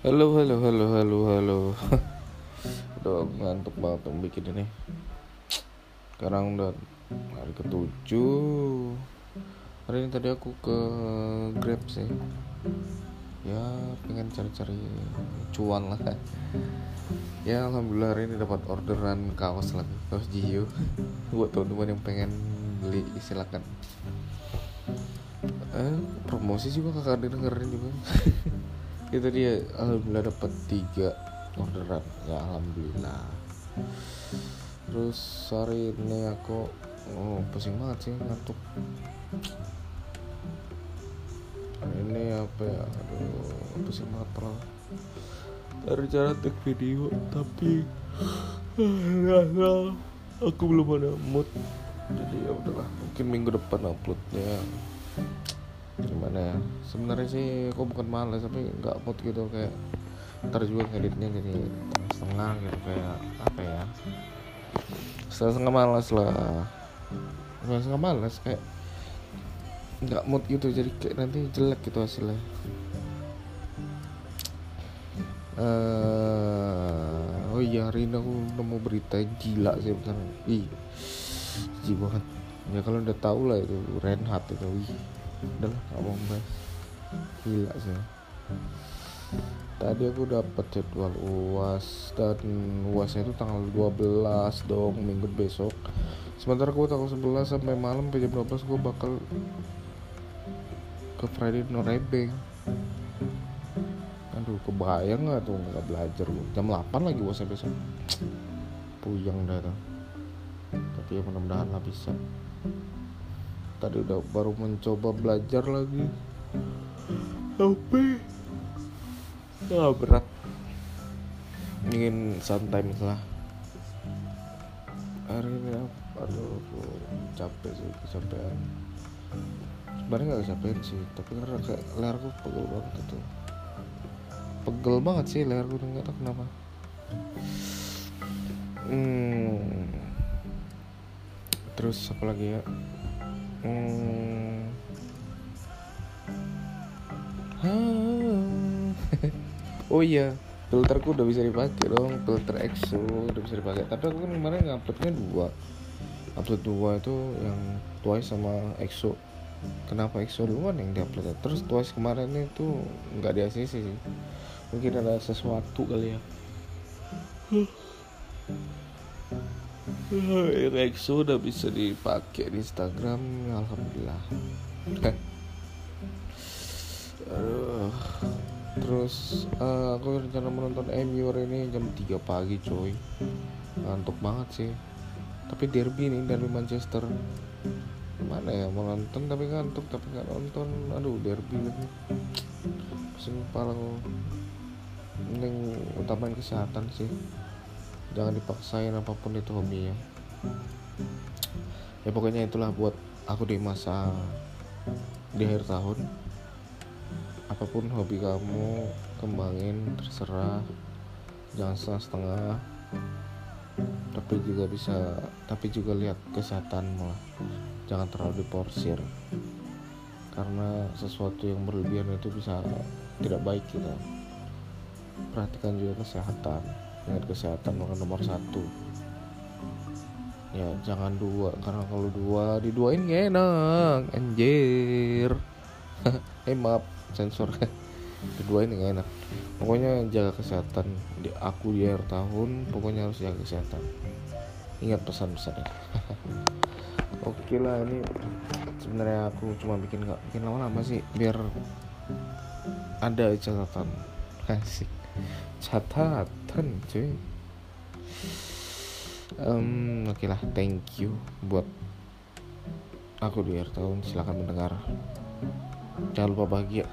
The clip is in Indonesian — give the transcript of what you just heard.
Halo, halo, halo, halo, halo. udah ngantuk banget tuh bikin ini. Sekarang udah hari ketujuh. Hari ini tadi aku ke Grab sih. Ya, pengen cari-cari cuan lah. Ya, alhamdulillah hari ini dapat orderan kaos lagi, kaos Jiu. Buat teman-teman yang pengen beli silakan. Eh, promosi juga kakak dengerin juga. Itu dia. Alhamdulillah dapat tiga orderan ya alhamdulillah. Terus hari ini aku oh pusing banget sih ngantuk. Ini apa ya? Aduh pusing banget pernah dari cara take video tapi aku belum ada mood. Jadi ya udahlah mungkin minggu depan uploadnya gimana ya? Sebenarnya sih aku bukan malas tapi nggak mood gitu kayak ntar juga ngeditnya jadi setengah gitu kayak apa ya? Setengah setengah malas lah. Setengah setengah malas kayak nggak mood gitu jadi kayak nanti jelek gitu hasilnya. Uh, oh iya hari ini aku nemu berita gila sih bener ih jijik banget. Ya kalau udah tahu lah itu Renhat itu wih udah lah gak mau bahas. Gila sih. Tadi aku dapat jadwal uas dan uasnya itu tanggal 12 dong minggu besok. Sementara aku tanggal 11 sampai malam sampai jam 12 gue bakal ke Friday Norebeng aduh kebayang gak tuh nggak belajar gue jam 8 lagi uasnya besok. Puyeng dah tuh. Tapi ya mudah-mudahan lah bisa tadi udah baru mencoba belajar lagi. Tapi ya berat. Ingin santai lah hari ini aduh aku capek sih kecapean. Sebenarnya nggak kecapean sih tapi karena kayak leherku pegel banget itu. Pegel banget sih leherku nggak tahu kenapa. Hmm terus apa lagi ya Hmm. oh iya, filterku udah bisa dipakai dong, filter EXO udah bisa dipakai. Tapi aku kan kemarin nguploadnya dua, upload dua itu yang Twice sama EXO. Kenapa EXO duluan yang diupload? Ya? Terus Twice kemarin itu nggak di sih. Mungkin ada sesuatu kali ya. Yang EXO udah bisa dipakai di Instagram alhamdulillah. Aduh. terus uh, aku rencana menonton MU ini jam 3 pagi coy. Ngantuk banget sih. Tapi derby nih dari Manchester. Mana ya mau nonton tapi ngantuk tapi nggak nonton. Aduh derby lagi. Pusing kepala mending utamain kesehatan sih jangan dipaksain apa pun itu hobinya ya pokoknya itulah buat aku di masa di akhir tahun. Apa pun hobi kamu kembangin terserah. Jangan setengah-setengah. Tapi juga bisa tapi juga lihat kesehatanmu lah. Jangan terlalu diporsir. Karena sesuatu yang berlebihan itu bisa tidak baik kita. Perhatikan juga kesehatan ingat kesehatan nomor satu. Ya jangan dua karena kalau dua diduain gak enak. Anjir. Eh maaf sensor. Diduain gak enak. Pokoknya jaga kesehatan. Di aku di akhir tahun pokoknya harus jaga kesehatan. Ingat pesan-pesannya. Oke lah ini sebenarnya aku cuma bikin nggak bikin lama-lama sih biar ada catatan. Asik catatan cuy. Um, oke okay lah thank you buat aku di akhir tahun. Silahkan mendengar. Jangan lupa bahagia